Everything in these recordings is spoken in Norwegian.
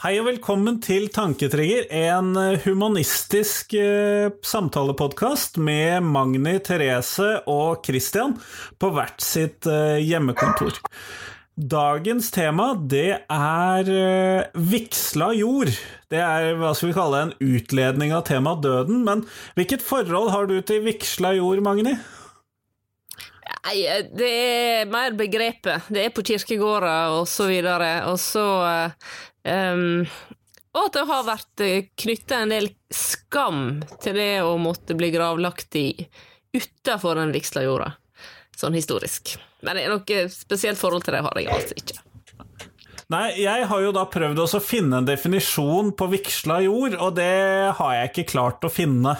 Hei og velkommen til Tanketrigger, en humanistisk eh, samtalepodkast med Magni, Therese og Christian på hvert sitt eh, hjemmekontor. Dagens tema det er eh, vigsla jord. Det er hva skal vi kalle en utledning av temaet døden, men hvilket forhold har du til vigsla jord, Magni? Nei, det er mer begrepet. Det er på kirkegårder og så videre. Og så um, Og at det har vært knytta en del skam til det å måtte bli gravlagt i utafor den vigsla jorda, sånn historisk. Men det er noe spesielt forhold til det har jeg altså ikke. Nei, jeg har jo da prøvd å finne en definisjon på vigsla jord, og det har jeg ikke klart å finne.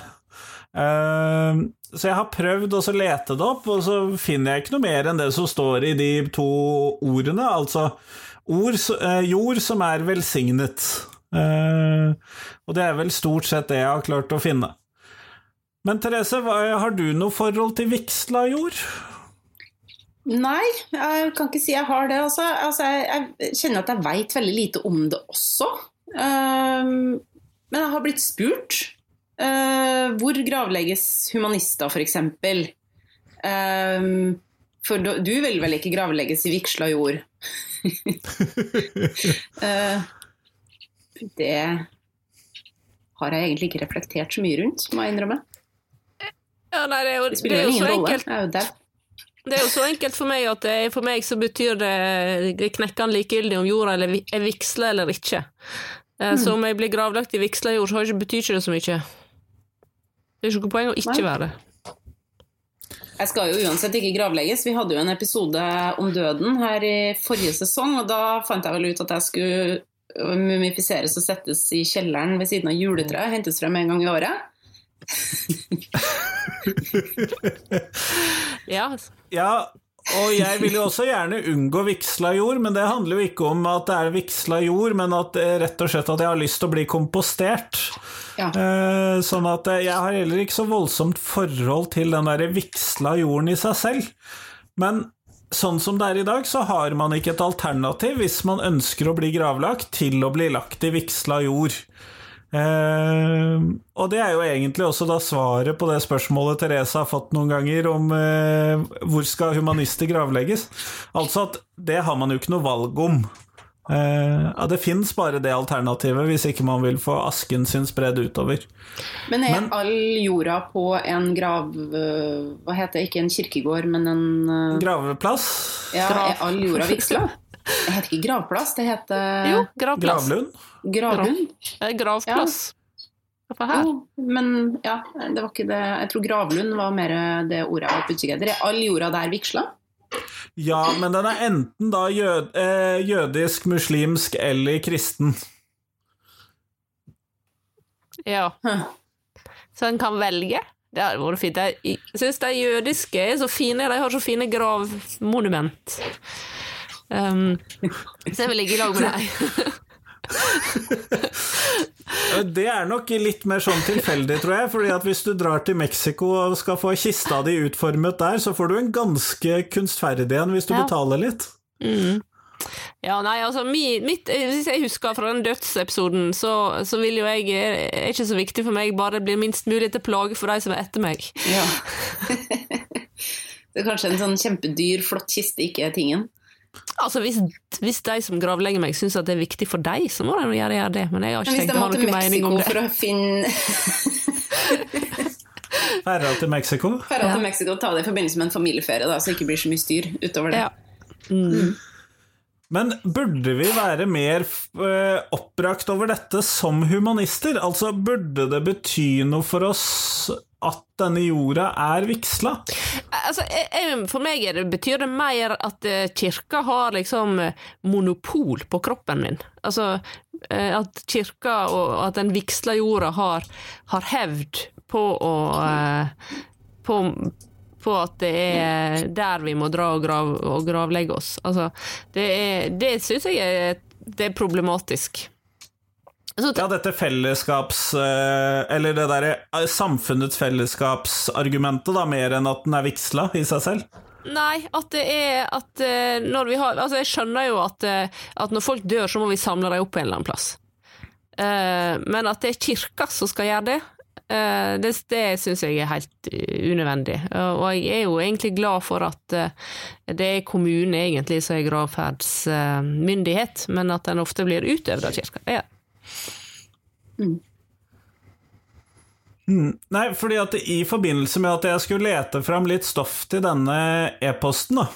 Uh, så jeg har prøvd å lete det opp, og så finner jeg ikke noe mer enn det som står i de to ordene. Altså ord, uh, jord som er velsignet. Uh, og det er vel stort sett det jeg har klart å finne. Men Therese, har du noe forhold til vigsla jord? Nei, jeg kan ikke si jeg har det. Altså. Altså, jeg, jeg, kjenner at jeg veit veldig lite om det også. men jeg har blitt spurt Uh, hvor gravlegges humanister, f.eks.? For du, du, vil vel ikke gravlegges i vigsla jord? Uh, det har jeg egentlig ikke reflektert så mye rundt, må jeg innrømme. Ja, nei, det, er jo, det spiller jo ingen rolle. Jeg er jo der. Det er jo så enkelt for meg at det, for meg så betyr det, knekkende likegyldig om jorda er vigsla eller ikke. Mm. Så om jeg blir gravlagt i vigsla jord, så betyr ikke det så mye. Det er ikke noe poeng å ikke være det. Jeg skal jo uansett ikke gravlegges. Vi hadde jo en episode om døden her i forrige sesong, og da fant jeg vel ut at jeg skulle mumifiseres og settes i kjelleren ved siden av juletreet, hentes frem en gang i året. ja. ja, og jeg vil jo også gjerne unngå vigsla jord, men det handler jo ikke om at det er vigsla jord, men at rett og slett at jeg har lyst til å bli kompostert. Ja. Eh, sånn at eh, jeg har heller ikke så voldsomt forhold til den der vigsla jorden i seg selv. Men sånn som det er i dag, så har man ikke et alternativ hvis man ønsker å bli gravlagt, til å bli lagt i vigsla jord. Eh, og det er jo egentlig også da svaret på det spørsmålet Therese har fått noen ganger om eh, hvor skal humanister gravlegges. Altså at det har man jo ikke noe valg om. Uh, ja, Det fins bare det alternativet hvis ikke man vil få asken sin spredd utover. Men er men, all jorda på en grav... Uh, hva heter det? Ikke en kirkegård, men en uh, Graveplass? Ja, Grav. Er all jorda vigsla? Det heter ikke gravplass, det heter Jo, gravplass. Gravlund? Gravlund? Grav. Gravplass. Ja. Jo, men ja, det var ikke det Jeg tror gravlund var mer det ordet jeg var på utkikk etter. Er all jorda der vigsla? Ja, men den er enten da jød, eh, jødisk, muslimsk eller kristen. Ja. Så en kan velge? Det hadde vært fint. Jeg syns de jødiske er så fine. De har så fine gravmonument. Um, så jeg vil ligge i lag med dem. det er nok litt mer sånn tilfeldig, tror jeg. fordi at hvis du drar til Mexico og skal få kista di utformet der, så får du en ganske kunstferdig en hvis du ja. betaler litt. Mm. Ja, nei, altså mitt, Hvis jeg husker fra den dødsepisoden, så, så vil jo jeg er ikke så viktig for meg, bare det blir minst mulig til plage for de som er etter meg. Ja. det er kanskje en sånn kjempedyr, flott kiste ikke er tingen? Altså, hvis, hvis, de som gravlegger meg, syns det er viktig for deg, så må de gjøre, gjøre det. Men jeg har ikke tenkt å ha noen mening om det. For å finne Ferda til Mexico? Ferda til Mexico, Ta det i forbindelse med en familieferie, da, så det ikke blir så mye styr utover det. Ja. Mm. Men burde vi være mer uh, oppbrakt over dette som humanister? Altså, burde det bety noe for oss at denne jorda er vigsla? Altså, for meg det, betyr det mer at eh, kirka har liksom eh, monopol på kroppen min. Altså eh, at kirka og at den vigsla jorda har, har hevd på å på, på, at det er der vi må dra og, grav, og gravlegge oss. Altså, det, er, det syns jeg er, det er problematisk. Ja, dette fellesskaps... Eh, eller det derre eh, samfunnets fellesskapsargumentet, da, mer enn at den er vigsla i seg selv? Nei, at det er at eh, når vi har Altså, jeg skjønner jo at, at når folk dør, så må vi samle dem opp på en eller annen plass. men at det er kirka som skal gjøre det, det, det syns jeg er helt unødvendig. Og jeg er jo egentlig glad for at det er kommunen egentlig som er gravferdsmyndighet, men at den ofte blir utøvd av kirka. Ja. Mm. Mm. Nei, fordi at i forbindelse med at jeg skulle lete fram litt stoff til denne e-posten, da,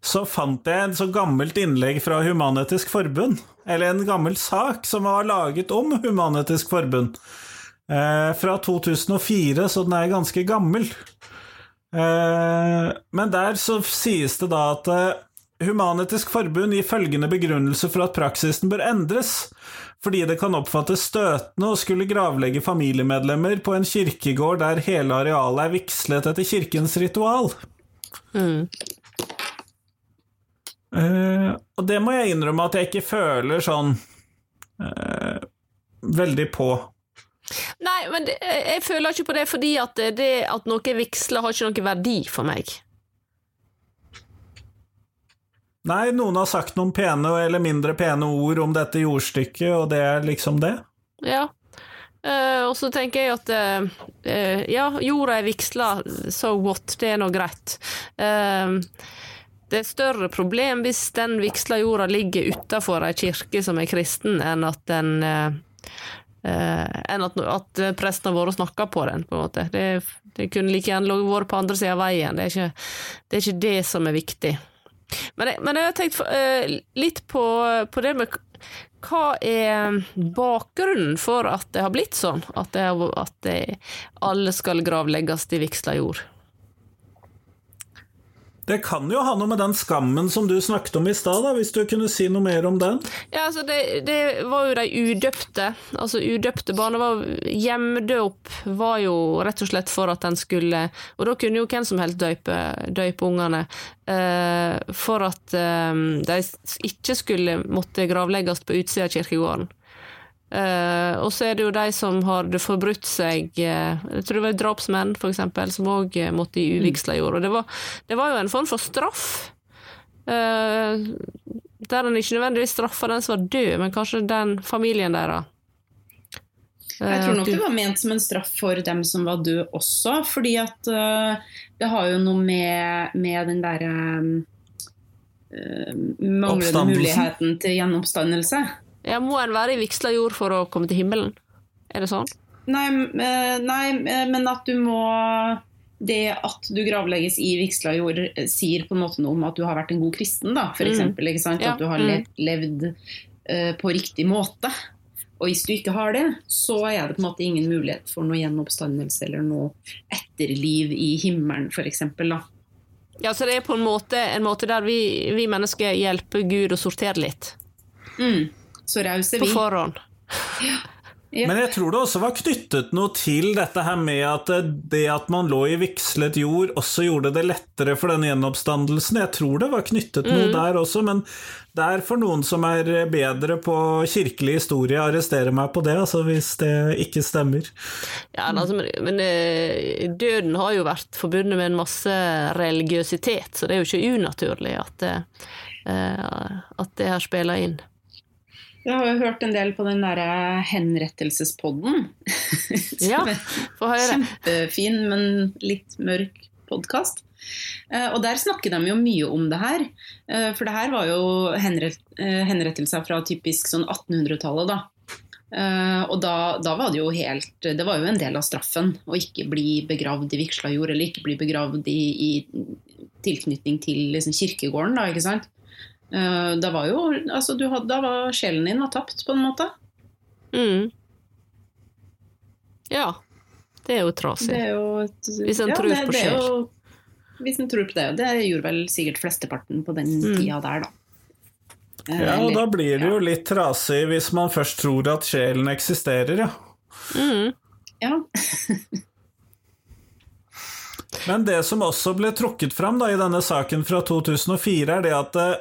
så fant jeg en så gammelt innlegg fra Human-Etisk Forbund, eller en gammel sak som var laget om Human-Etisk Forbund, eh, fra 2004, så den er ganske gammel. Eh, men der så sies det da at eh, Human-Etisk Forbund gir følgende begrunnelse for at praksisen bør endres fordi det kan oppfattes støtende å skulle gravlegge familiemedlemmer på en kirkegård der hele arealet er vigslet etter kirkens ritual. Mm. Eh, og det må jeg innrømme at jeg ikke føler sånn eh, veldig på. Nei, men det, jeg føler ikke på det fordi at det at noe vigsler, har ikke noen verdi for meg. Nei, noen har sagt noen pene eller mindre pene ord om dette jordstykket, og det er liksom det. Ja. Uh, og så tenker jeg at uh, ja, jorda er vigsla, so what, det er nå greit. Uh, det er større problem hvis den vigsla jorda ligger utafor ei kirke som er kristen, enn at den enn at, at presten har vært og snakka på den, på en måte. Det, det kunne like gjerne vært på andre sida av veien. Det er, ikke, det er ikke det som er viktig. Men jeg, men jeg har tenkt uh, litt på, på, det med hva er bakgrunnen for at det har blitt sånn? At, det, at det, alle skal gravlegges i vigsla jord? Det kan jo ha noe med den skammen som du snakket om i stad, hvis du kunne si noe mer om den? Ja, altså det, det var jo de udøpte. Altså udøpte barn var Hjemdøp var jo rett og slett for at den skulle Og da kunne jo hvem som helst døype, døype ungene. Uh, for at uh, de ikke skulle måtte gravlegges på utsida av kirkegården. Uh, og så er det jo de som har forbrutt seg uh, Jeg tror det var drapsmenn, eksempel, som òg uh, måtte i uvigsla jord. Og det var, det var, jo en form for straff. der en ikke nødvendigvis straffa den som var død, men kanskje den familien deres. Jeg tror nok det var ment som en straff for dem som var døde også, fordi at det har jo noe med, med den derre manglende muligheten til gjenoppstandelse. Ja, Må en være i vigsla jord for å komme til himmelen? Er det sånn? Nei, eh, nei, eh, men at du må Det at du gravlegges i vigsla jord, eh, sier på en måte noe om at du har vært en god kristen, da, for mm. eksempel, mm. At du har levd, levd uh, på riktig måte. Og hvis du ikke har det, så er det på en måte ingen mulighet for noe gjenoppstandelse eller noe etterliv i himmelen, f.eks. Ja, så det er på en måte en måte der vi, vi mennesker hjelper Gud å sortere litt? Mm. Så rause vi. På forhånd. Ja. Ja. Men jeg tror det også var knyttet noe til dette her med at det at man lå i vigslet jord, også gjorde det lettere for den gjenoppstandelsen. Jeg tror det var knyttet mm. noe der også, men det er for noen som er bedre på kirkelig historie, arrestere meg på det, altså, hvis det ikke stemmer. Ja, altså, men, eh, døden har jo vært forbundet med en masse religiøsitet, så det er jo ikke unaturlig at, det, at det her spiller inn. Jeg har jo hørt en del på den derre henrettelsespodden. ja, få høre. Kjempefin, men litt mørk podkast. Eh, og der snakker de jo mye om det her. Eh, for det her var jo eh, henrettelser fra typisk sånn 1800-tallet, da. Og da, da, var det jo helt Det var jo en del av straffen å ikke bli begravd i vigsla jord, eller ikke bli begravd i, i tilknytning til liksom, kirkegården, da, ikke sant. Uh, da var jo altså, hadde, Da var sjelen din var tapt, på en måte. Mm. Ja. Det er jo trasig. Er jo et, hvis en ja, tror det, på sjel. Jo, hvis en tror på det. Det gjorde vel sikkert flesteparten på den mm. tida der, da. Uh, ja, og da blir det jo litt trasig hvis man først tror at sjelen eksisterer, ja. Mm. Ja. Men det som også ble trukket fram da, i denne saken fra 2004, er det at eh,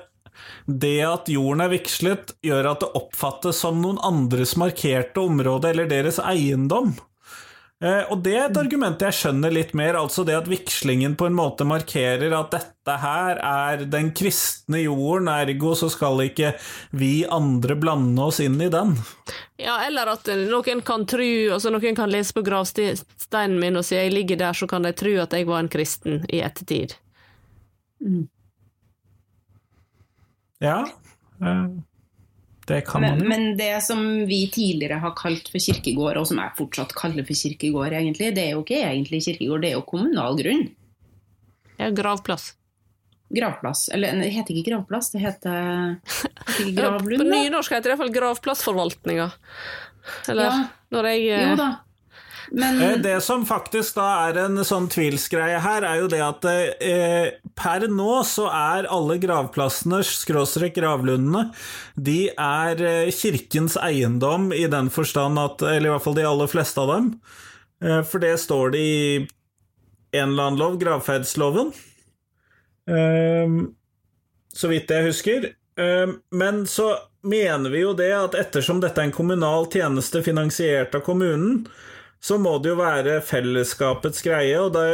det at jorden er vigslet, gjør at det oppfattes som noen andres markerte område eller deres eiendom. Eh, og det er et argument jeg skjønner litt mer, altså det at vigslingen på en måte markerer at dette her er den kristne jorden, ergo så skal ikke vi andre blande oss inn i den. Ja, eller at noen kan tru, altså noen kan lese på gravsteinen min og si jeg ligger der, så kan de tro at jeg var en kristen i ettertid. Mm. Ja. Eh, det kan man Men, jo. men det som vi tidligere har kalt for kirkegård, og som jeg fortsatt kaller for kirkegård, egentlig, det er jo ikke egentlig kirkegård, det er jo kommunal grunn. Ja, gravplass. Gravplass. Eller det heter ikke gravplass, det heter, heter gravlund. På nynorsk heter det iallfall gravplassforvaltninga. Eller Ja. når jeg eh, Jo da. Men Eh, Det som faktisk da er en sånn tvilsgreie her, er jo det at eh, per nå så er alle gravplassene, skråstrek gravlundene, de er eh, kirkens eiendom i den forstand at Eller i hvert fall de aller fleste av dem. Eh, for det står det i en eller annen lov, gravferdsloven. Eh, så vidt jeg husker. Eh, Men så mener vi jo det at ettersom dette er en kommunal tjeneste finansiert av kommunen, så må det jo være fellesskapets greie, og det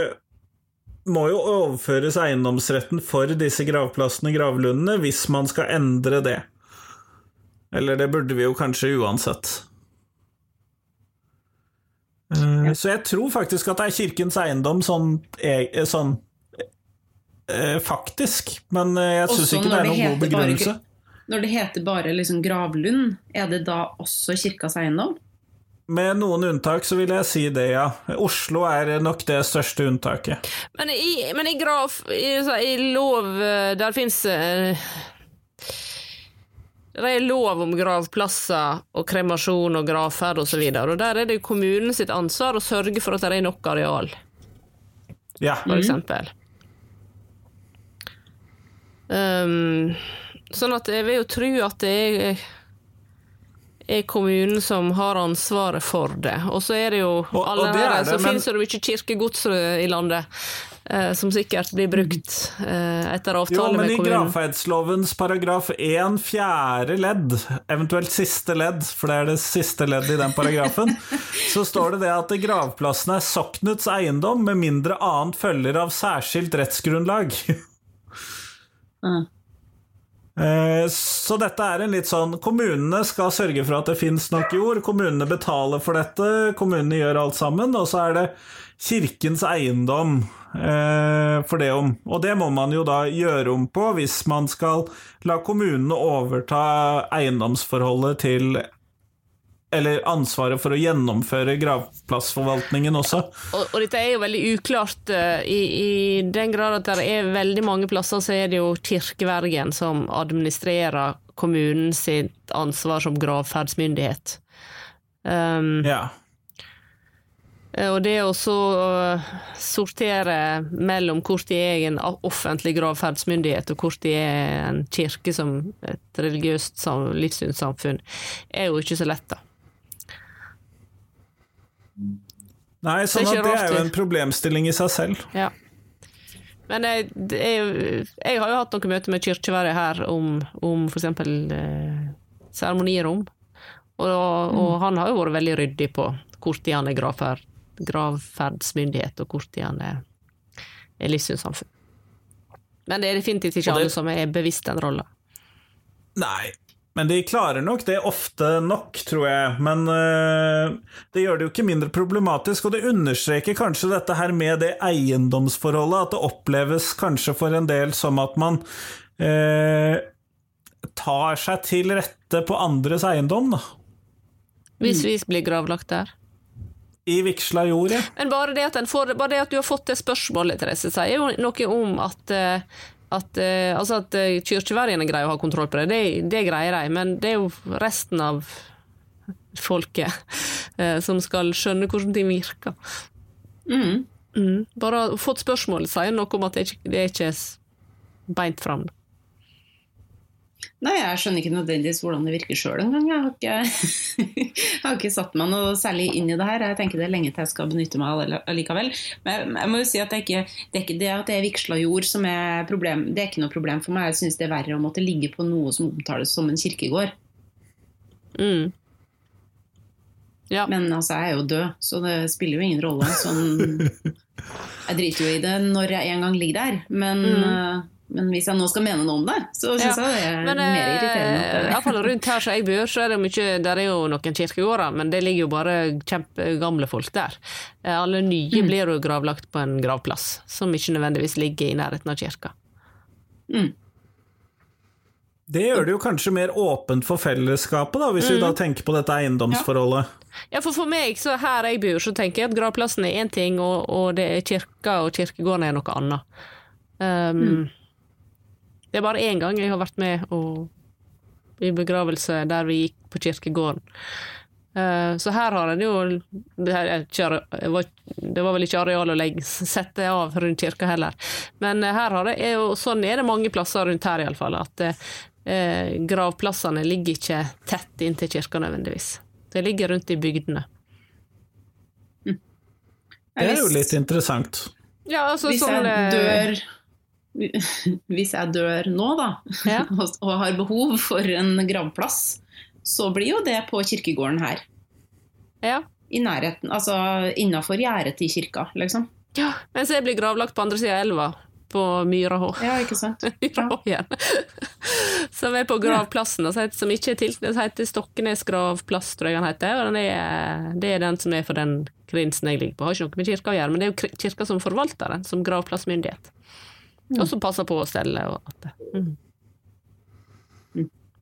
må jo overføres eiendomsretten for disse gravplassene, gravlundene, hvis man skal endre det. Eller det burde vi jo kanskje uansett. Eh, Så jeg tror faktisk at det er kirkens eiendom sånn, e- sånn eh, faktisk, men eh, jeg syns ikke det er noen god begrunnelse. bare når det heter bare liksom gravlund, er det da også kirkas eiendom? Med noen unntak så vil jeg si det, ja. Oslo er nok det største unntaket. Men i, men i graf i, i lov eh, Der fins Det er lov om gravplasser og kremasjon og gravferd osv. Og, så og der er det kommunen sitt ansvar å sørge for at det er nok areal, Ja. for eksempel. Um, sånn at jeg vil jo tro at det er, er kommunen som har ansvaret for det. Og så er det jo Og- og det er her, det, så men- finnes det jo mye kirkegods i landet. eh, som sikkert blir brukt eh, etter Jo, avtale men i kommunen. gravferdslovens paragraf 1 fjerde ledd, eventuelt siste ledd, for det er det siste leddet i den paragrafen, så står det det at gravplassen er soknets eiendom med mindre annet følger av særskilt rettsgrunnlag. Eh, Så dette er en litt sånn Kommunene skal sørge for at det finnes nok jord, kommunene betaler for dette, kommunene gjør alt sammen, og så er det kirkens eiendom eh, for det om. Og det må man jo da gjøre om på hvis man skal la kommunene overta eiendomsforholdet til eller ansvaret for å gjennomføre gravplassforvaltningen også. Og, og dette er jo veldig uklart eh, i, i den grad at det er veldig mange plasser så er det jo kirkevergen som administrerer kommunen sitt ansvar som gravferdsmyndighet. Um, Ja. Eh, Og det å sortere mellom hvor de er en offentlig gravferdsmyndighet, og hvor de er en kirke som et religiøst livssynssamfunn, er jo ikke så lett, da. Nei, sånn Det at det er jo en problemstilling i seg selv. Ja. Men jeg, er, jeg har jo hatt noen møter med kirkeværet her om, om eksempel eh, seremonirom, og, og han har jo vært veldig ryddig på hvor tid han er gravferd, gravferdsmyndighet, og hvor tid han er, er livssynssamfunn. Men det er definitivt ikke alle som er bevisst den rolla. Nei, men de klarer nok det ofte nok, tror jeg. Men øh, det gjør det jo ikke mindre problematisk, og det understreker kanskje dette her med det eiendomsforholdet, at det oppleves kanskje for en del som at man øh, tar seg til rette på andres eiendom, da. Hvis vi blir gravlagt der. I vigsla jord, ja. Men bare det, får, bare det at du har fått det spørsmålet, Therese, sier jo noe om at eh, at, uh, altså at uh, kirkevergene greier å ha kontroll på det, det, det greier de, men det er jo resten av folket uh, som skal skjønne hvordan ting virker. Mm. Mm. Bare fått spørsmål sier noe om at det ikke det er ikke beint fram. Nei, jeg skjønner ikke nødvendigvis hvordan det virker sjøl engang. Jeg, har ikke- jeg har ikke satt meg noe særlig inn i det her. Jeg tenker det er lenge til jeg skal benytte meg av det allikevel. Men jeg må jo si at det er ikke det, er ikke det at er vigsla jord som er problem. Det er ikke noe problem for meg. Jeg syns det er verre å måtte ligge på noe som omtales som en kirkegård. Mm. Ja. Men altså, jeg er jo død, så det spiller jo ingen rolle. Sånn, jeg driter jo i det når jeg en gang ligger der, men, eh, men hvis jeg nå skal mene noe om det, så syns Ja. jeg det er Men mer irriterende. I hvert fall iallfall rundt her som jeg bor, så er det mye Der er jo noen kirkegårder, men det ligger jo bare kjempegamle folk der. Eh, Alle nye Mm. blir jo gravlagt på en gravplass, som ikke nødvendigvis ligger i nærheten av kirka. Mm. Det gjør det jo kanskje mer åpent for fellesskapet, da, hvis vi da tenker på dette eiendomsforholdet. Ja, for for meg, så her jeg bor, så tenker jeg at gravplassen er én ting, og, og det er kirka og kirkegården er noe annet. Um, Det er bare én gang jeg har vært med og, i begravelse der vi gikk på kirkegården. Uh, så her har en jo det, her er det var, det var vel ikke areal å legge, sette av rundt kirka heller. Men eh, her har det, er jo, sånn er det mange plasser rundt her iallfall, at uh, gravplassene ligger ikke tett inntil kirka nødvendigvis. Det ligger rundt i bygdene. Det er jo litt interessant. Ja, altså Hvis sånn jeg eh, dør Hvis jeg dør nå, da, Ja. og har behov for en gravplass, så blir jo det på kirkegården her. Ja. I nærheten, altså innafor gjerdet til kirka, liksom. ja. Mens jeg blir gravlagt på andre sida av elva, på Myrahå. Ja, ikke sant? Igjen. som er på gravplassen, som ikke er til, det heter Stokkenes gravplass, tror jeg den heter. Og den er, det er den som er for den krinsen jeg ligger på. Har ikke noe med kirka å gjøre, men det er jo kirka som forvalter den, som gravplassmyndighet. Og som passer på å stelle og alt det. Mm.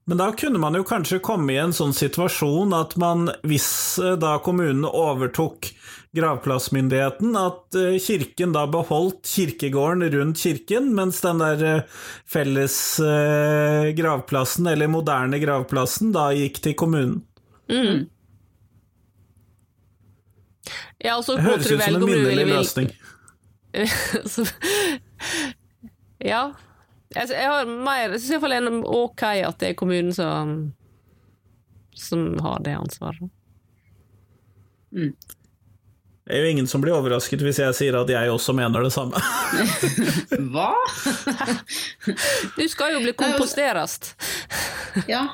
Men da kunne man jo kanskje komme i en sånn situasjon at man, hvis eh, da kommunen overtok gravplassmyndigheten, at eh, kirken da beholdt kirkegården rundt kirken, mens den der eh, felles gravplassen, eller moderne gravplassen, da gikk til kommunen. Mm. Ja, altså, Det høres ut som en minnelig vil- løsning. Ja. Altså, jeg har mer Jeg syns iallfall det er ok at det er kommunen som som har det ansvaret. Det er jo ingen som blir overrasket hvis jeg sier at jeg også mener det samme. Hva? Du skal jo bli komposterast. Ja.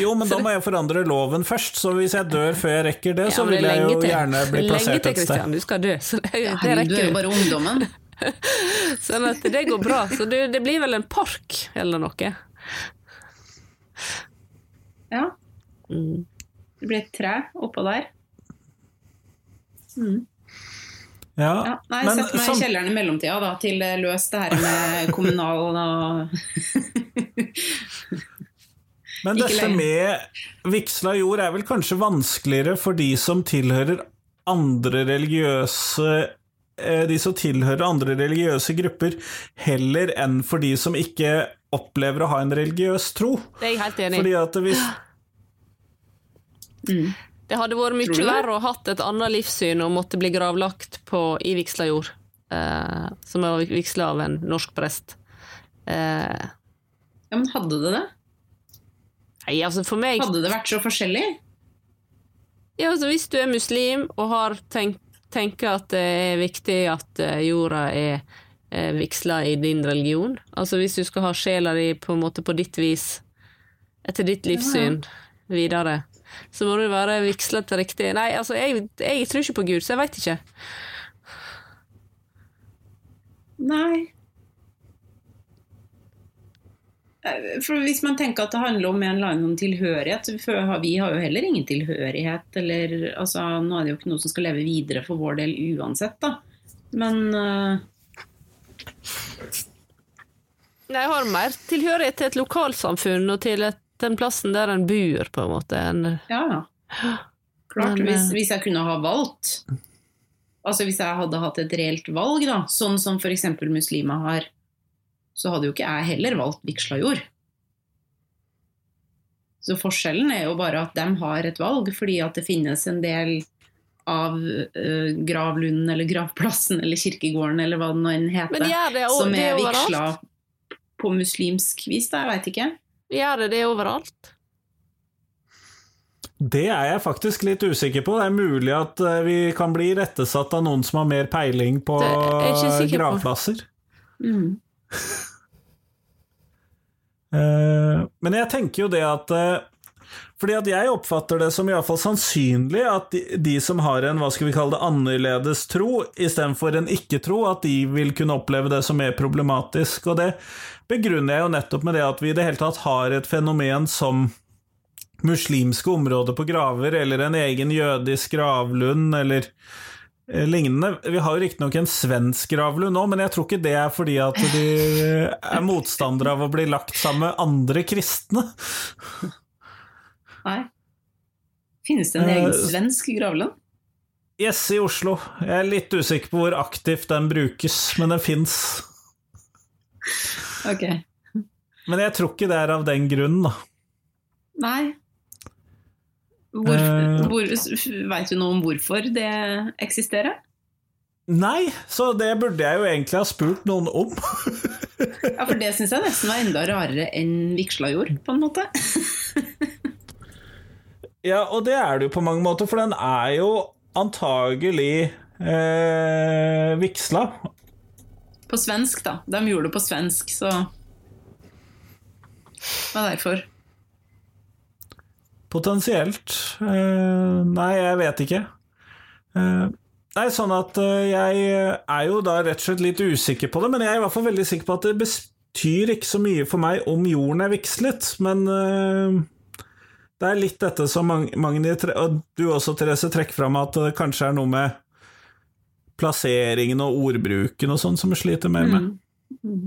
Jo, men da må jeg forandre loven først, så hvis jeg dør før jeg rekker det, Ja, så vil jeg jo til. gjerne bli plassert et sted. Kristian. Du skal dø, så det, det rekker du er jo bare ungdommen. Sånn at det går bra. Så det, det blir vel en park eller noe. Ja. Mm. Det blir et tre oppå der. Ja, Ja. Nei, men sett meg sam- i kjelleren i mellomtida, da, til det løst det her med kommunal og Men dette med vigsla jord er vel kanskje vanskeligere for de som tilhører andre religiøse De som tilhører andre religiøse grupper, heller enn for de som ikke opplever å ha en religiøs tro. Det er jeg helt enig i. Fordi at hvis Det hadde vært mye verre å hatt et annet livssyn og måtte bli gravlagt på, i vigsla jord, eh, som er vigsla av en norsk prest. Eh, Ja, men hadde det det? nei, altså for meg Hadde det vært så forskjellig? ja, altså Hvis du er muslim og har tenkt, tenker at det er viktig at eh, jorda er eh, vigsla i din religion, altså hvis du skal ha sjela di på en måte på ditt vis, etter ditt livssyn videre, så må du være vigsla til riktig Nei, altså, jeg, jeg tror ikke på Gud, så jeg veit ikke. Nei. Eh, For Hvis man tenker at det handler om en eller annen tilhørighet for Vi har jo heller ingen tilhørighet. Eller, altså, nå er det jo ikke noe som skal leve videre for vår del uansett, da. Men uh... Nei, Jeg har mer tilhørighet til et lokalsamfunn og til et, den plassen der en bor, på en måte. En... ja, ja. Klart. Men, Hvis, eh, hvis jeg kunne ha valgt Altså hvis jeg hadde hatt et reelt valg, da, sånn som f.eks. muslimer har, så hadde jo ikke jeg heller valgt vigsla jord. Så forskjellen er jo bare at de har et valg, fordi at det finnes en del av uh, gravlunden eller gravplassen eller kirkegården eller hva det nå enn heter, Men gjør det, som er, er vigsla på muslimsk vis, da, jeg veit ikke. Gjør det det overalt? Det er jeg faktisk litt usikker på. Det er mulig at eh, vi kan bli rettesatt av noen som har mer peiling på er sikker på. gravplasser. Mm. Eh, Men jeg tenker jo det at eh, Fordi at jeg oppfatter det som iallfall sannsynlig at de, de, som har en hva skal vi kalle det, annerledes tro istedenfor en ikke-tro, at de vil kunne oppleve det som mer problematisk. Og det begrunner jeg jo nettopp med det at vi i det hele tatt har et fenomen som muslimske områder på graver, eller en egen jødisk gravlund, eller lignende. Vi har jo riktignok en svensk gravlund nå, men jeg tror ikke det er fordi at de er motstandere av å bli lagt sammen med andre kristne. Nei. Finnes det en egen uh, svensk gravlund? Yes, i Oslo. Jeg er litt usikker på hvor aktivt den brukes, men den fins. Ok. Men jeg tror ikke det er av den grunnen, da. Nei. Hvor, Veit du noe om hvorfor det eksisterer? Nei, så det burde jeg jo egentlig ha spurt noen om. ja, for det syns jeg nesten var enda rarere enn vigsla jord, på en måte. Ja, og det er det jo på mange måter, for den er jo antagelig eh, vigsla. På svensk, da. De gjorde det på svensk, så Det var derfor. Potensielt. Eh, nei, jeg vet ikke. Eh, nei, sånn at eh, jeg er jo da rett og slett litt usikker på det, men jeg er i hvert fall veldig sikker på at det betyr ikke så mye for meg om jorden er vigslet, men det er litt dette som Magni og du også, Therese, trekker fram at det kanskje er noe med plasseringen og ordbruken og sånn som vi sliter mer med. Mm.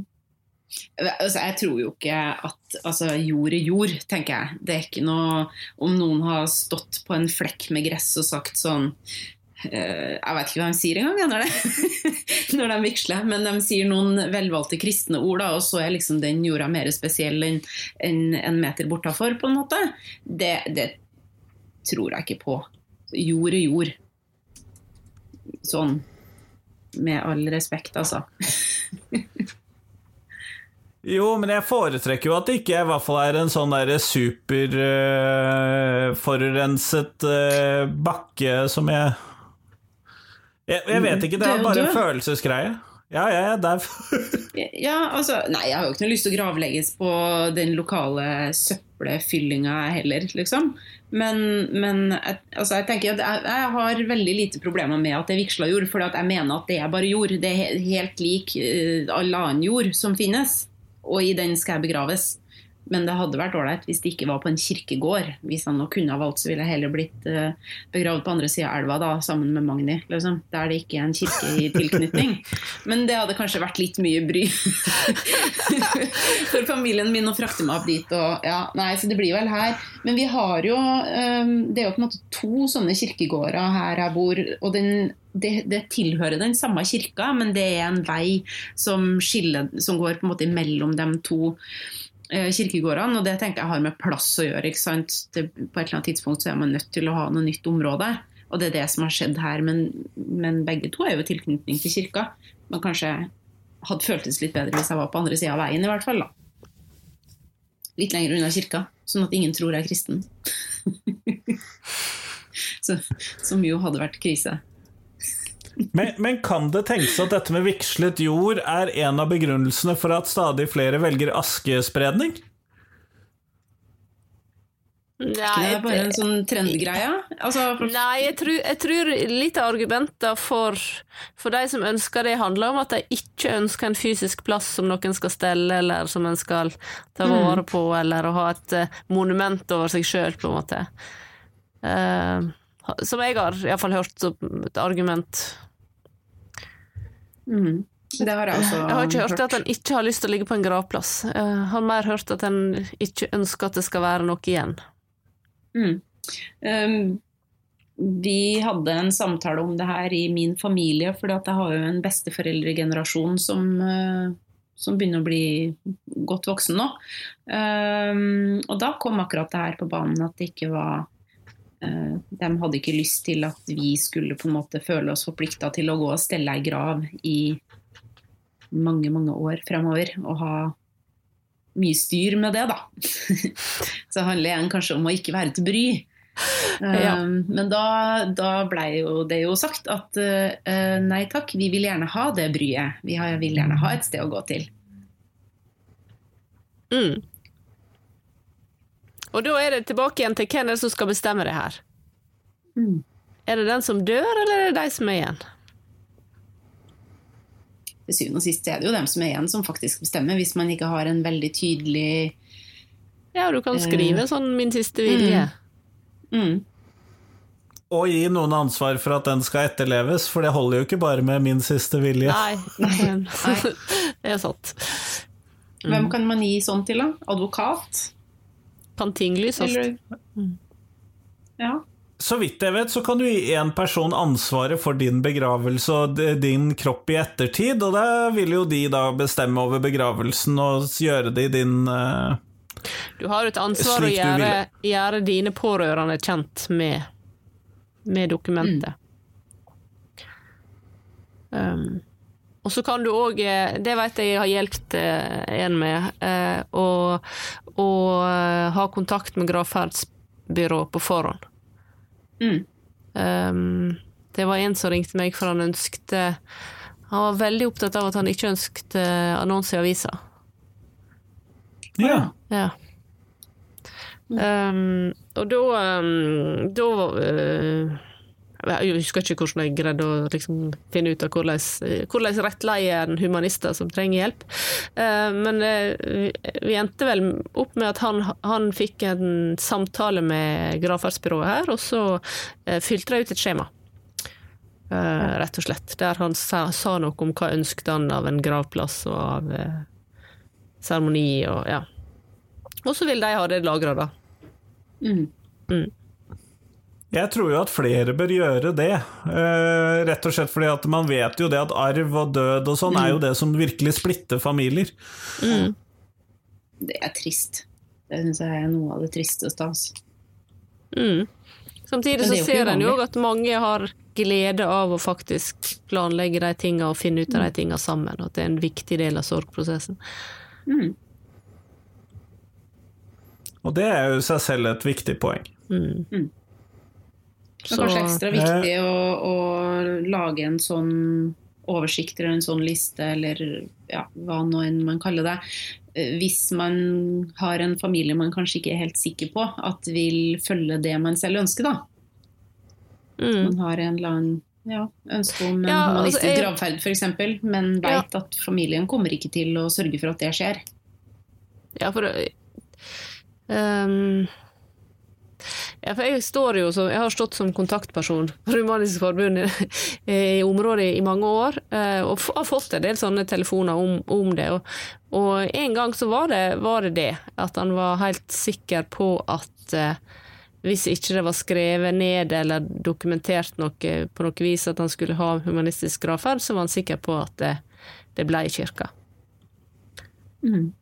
Altså, jeg tror jo ikke at altså, jord er jord, tenker jeg. Det er ikke noe Om noen har stått på en flekk med gress og sagt sånn Eh, jeg vet ikke hva de sier engang når, når de vigsler, men de sier noen velvalgte kristne ord, da, og så er liksom den jorda mer spesiell enn en, en meter bortafor, på en måte. Det, det, tror jeg ikke på. Jord er jord. Sånn med all respekt, altså. Jo, men jeg foretrekker jo at det ikke i hvert fall er en sånn derre superforurenset uh, uh, bakke som jeg jeg, jeg, vet ikke, det er bare en følelsesgreie. Ja, ja, ja, der. ja, altså Nei, jeg har jo ikke noe lyst til å gravlegges på den lokale søppelfyllinga heller, liksom. Men, men altså, jeg tenker at jeg, jeg, har veldig lite problemer med at det er vigsla jord, for jeg mener at det er bare jord. Det er helt lik uh, all annen jord som finnes, og i den skal jeg begraves. Men det hadde vært ålreit hvis det ikke var på en kirkegård. Hvis han kunne ha valgt, så ville jeg heller blitt uh, begravd på andre sida av elva da, sammen med Magni. Liksom, der det ikke er en kirke i tilknytning. Men det hadde kanskje vært litt mye bry for familien min å frakte meg opp dit. Og, ja, nei, så det blir vel her. Men vi har jo um, Det er jo på en måte to sånne kirkegårder her jeg bor. og den det, det, tilhører den samme kirka, men det er en vei som, skiller, som går på en måte mellom de to Eh, kirkegårdene, og det tenker jeg har med plass å gjøre. ikke sant? Det, på et eller annet tidspunkt så er man nødt til å ha noe nytt område, og det er det som har skjedd her. Men, men begge to er jo tilknytning til kirka. Men kanskje hadde føltes litt bedre hvis jeg var på andre sida av veien, i hvert fall. da. Litt lenger unna kirka, sånn at ingen tror jeg er kristen. så, som jo hadde vært krise. Men, men, kan det tenkes at dette med vigslet jord er en av begrunnelsene for at stadig flere velger askespredning? Nei, det er bare en sånn trendgreie? Altså, nei, jeg tror, jeg tror, litt av argumentene for, for de som ønsker det, handler om at de ikke ønsker en fysisk plass som noen skal stelle, eller som en skal ta mm. vare på, eller å ha et uh, monument over seg sjøl, på en måte. Uh, som jeg har iallfall hørt som et argument. Mm. Det har jeg også Jeg har ikke hørt, hørt at en ikke har lyst til å ligge på en gravplass. Jeg har mer hørt at en ikke ønsker at det skal være noe igjen. Mm. Um, vi hadde en samtale om det her i min familie, for jeg har jo en besteforeldregenerasjon som, uh, som begynner å bli godt voksen nå. Um, og da kom akkurat det her på banen at det ikke var Eh, de hadde ikke lyst til at vi skulle på en måte føle oss forplikta til å gå og stelle ei grav i mange, mange år fremover. Og ha mye styr med det, da. Så handler det kanskje om å ikke være til bry. Ja. Um, men da, da blei jo det jo sagt at uh, nei takk, vi vil gjerne ha det bryet. Vi vil gjerne ha et sted å gå til. Mm. Og da er det tilbake igjen til hvem er det som skal bestemme det her. Mm. Er det den som dør, eller er det de som er igjen? Til syvende og sist er det jo dem som er igjen, som faktisk bestemmer, hvis man ikke har en veldig tydelig Ja, du kan skrive sånn 'min siste vilje'. mm. Og gi noen ansvar for at den skal etterleves, for det holder jo ikke bare med min siste vilje. Nei, Nei. det er sant. Hvem kan man gi sånn til, da? Advokat? Kan ting lyses? Eller Ja. Så vidt jeg vet, så kan du gi én person ansvaret for din begravelse og din kropp i ettertid, og da vil jo de da bestemme over begravelsen og gjøre det i din uh, Du har et ansvar å gjøre, gjøre dine pårørende kjent med, med dokumentet. Um, og så kan du òg, det vet jeg jeg har hjulpet eh, en med, eh, å, å eh, ha kontakt med gravferdsbyrå på forhånd. Mm. Um, det var en som ringte meg, for han ønskte Han var veldig opptatt av at han ikke ønsket eh, annonse i avisa. Ja. Ja. Um, og da um, Da uh, Jeg husker ikke hvordan jeg greide å liksom, finne ut av hvordan, hvordan rettleie en humanister som trenger hjelp. Uh, men uh, vi- endte vel opp med at han, han fikk en samtale med gravferdsbyrået her, og så fylte de ut et skjema. Rett og slett. Der han sa, sa noe om hva ønsket han av en gravplass og av seremoni og ja. Og så vil de ha det lagra, da. Mm. Jeg tror jo at flere bør gjøre det, eh, rett og slett fordi at man vet jo det at arv og død og sånn er jo det som virkelig splitter familier. Det er trist. Det syns jeg er noe av det tristeste. Altså. Mm. Samtidig så er ser en jo at mange har glede av å faktisk planlegge de tinga og finne ut av de tinga sammen, og at det er en viktig del av sorgprosessen. Mm. Og det er jo i seg selv et viktig poeng. Mm. Det er kanskje ekstra viktig å, å lage en sånn oversikt eller en sånn liste, eller ja, hva nå enn man kaller det. Eh, Hvis man har en familie man kanskje ikke er helt sikker på at vil følge det man selv ønsker, da. mm. Man har en eller annen ja, ønske om en Ja, altså, humanistisk jeg- gravferd f.eks., men Ja. at familien kommer ikke til å sørge for at det skjer. Ja, for ehm, ja, for jeg står jo som Jeg har stått som kontaktperson for Humanisk Forbund i, i området i mange år, eh, og har fått en del sånne telefoner om, om det. Og, og en gang så var det, var det det, at han var helt sikker på at eh, hvis ikke det var skrevet ned eller dokumentert noe på noe vis at han skulle ha humanistisk gravferd, så var han sikker på at det, det ble i kirka. Mm.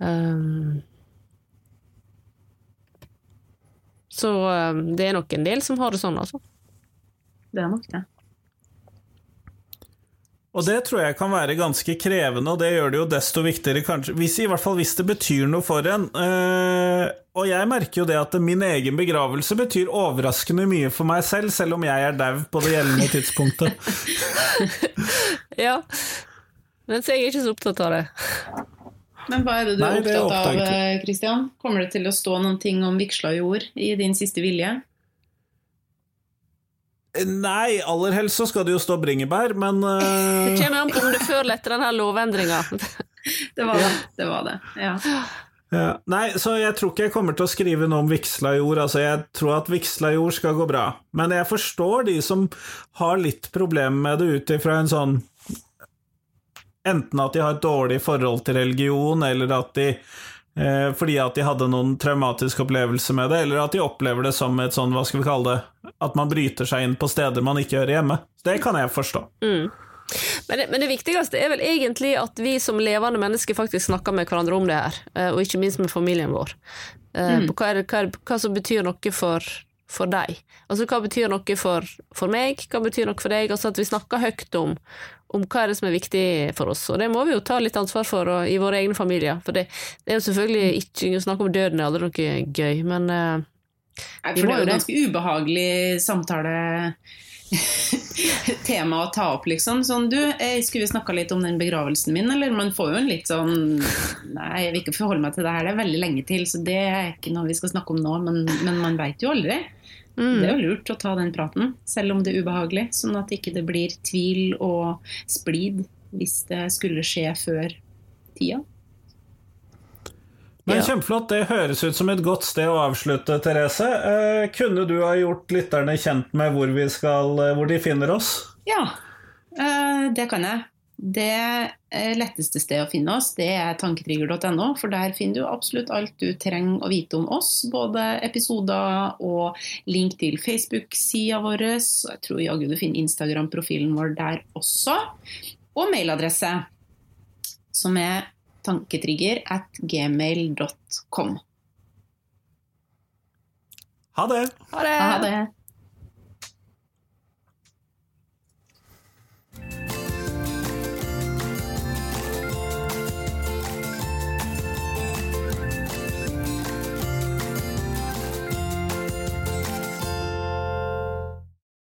Um, så um, det er nok en del som har det sånn, altså. Det er nok det. Og det tror jeg kan være ganske krevende, og det gjør det jo desto viktigere kanskje hvis, I hvert fall hvis det betyr noe for en. Eh, og jeg merker jo det at min egen begravelse betyr overraskende mye for meg selv, selv om jeg er dau på det gjeldende tidspunktet. Ja. Mens jeg er ikke så opptatt av det. Men hva er det du Nei, er det opptatt av, opptatt. eh, Kommer det til å stå noen ting om vigsla jord i din siste vilje? Nei, aller helst så skal det jo stå bringebær, men Det eh, kommer an på om det før eller etter denne lovendringa. Det var det. det, var det. Ja. ja. Nei, så jeg tror ikke jeg kommer til å skrive noe om vigsla jord. Altså, jeg tror at vigsla jord skal gå bra. Men jeg forstår de som har litt problemer med det ut ifra en sånn Enten at de har et dårlig forhold til religion, eller at de eh, fordi at de hadde noen traumatiske opplevelser med det, eller at de opplever det som et sånn, hva skal vi kalle det, at man bryter seg inn på steder man ikke hører hjemme. Det kan jeg forstå. Mm. Men det, men det viktigste er vel egentlig at vi som levende mennesker faktisk snakker med hverandre om det her, eh, og ikke minst med familien vår. Mm. Hva, er det, hva, er hva som betyr noe for, for deg? Altså hva betyr noe for, for meg, hva betyr noe for deg? Altså at vi snakker høyt om, om hva er det som er viktig for oss. Og det må vi jo ta litt ansvar for og, i våre egne familier. For det, det er jo selvfølgelig ikke å snakke om døden er aldri noe gøy, men, eh, For det er jo ganske ubehagelig samtale tema å ta opp, liksom. Sånn, du, jeg skulle vi snakka litt om den begravelsen min, eller? Man får jo en litt sånn Nei, jeg vil ikke forholde meg til det her, det er veldig lenge til, så det er ikke noe vi skal snakke om nå, men, men man veit jo aldri. Mm. Det er jo lurt å ta den praten, selv om det er ubehagelig, sånn at ikke det blir tvil og splid hvis det skulle skje før tida. Men Kjempeflott. Det høres ut som et godt sted å avslutte, Therese. Eh, kunne du ha gjort lytterne kjent med hvor, skal, eh, hvor de finner oss? Ja, eh, det kan jeg. Det eh, letteste stedet å finne oss, det er tanketrigger.no, for der finner du absolutt alt du trenger å vite om oss. Både episoder og link til Facebook-sida vår. Jeg tror jaggu du finner Instagram-profilen vår der også. Og mailadresse, som er tanketrigger at gmail.com. Ha det. Ha det. Ha det.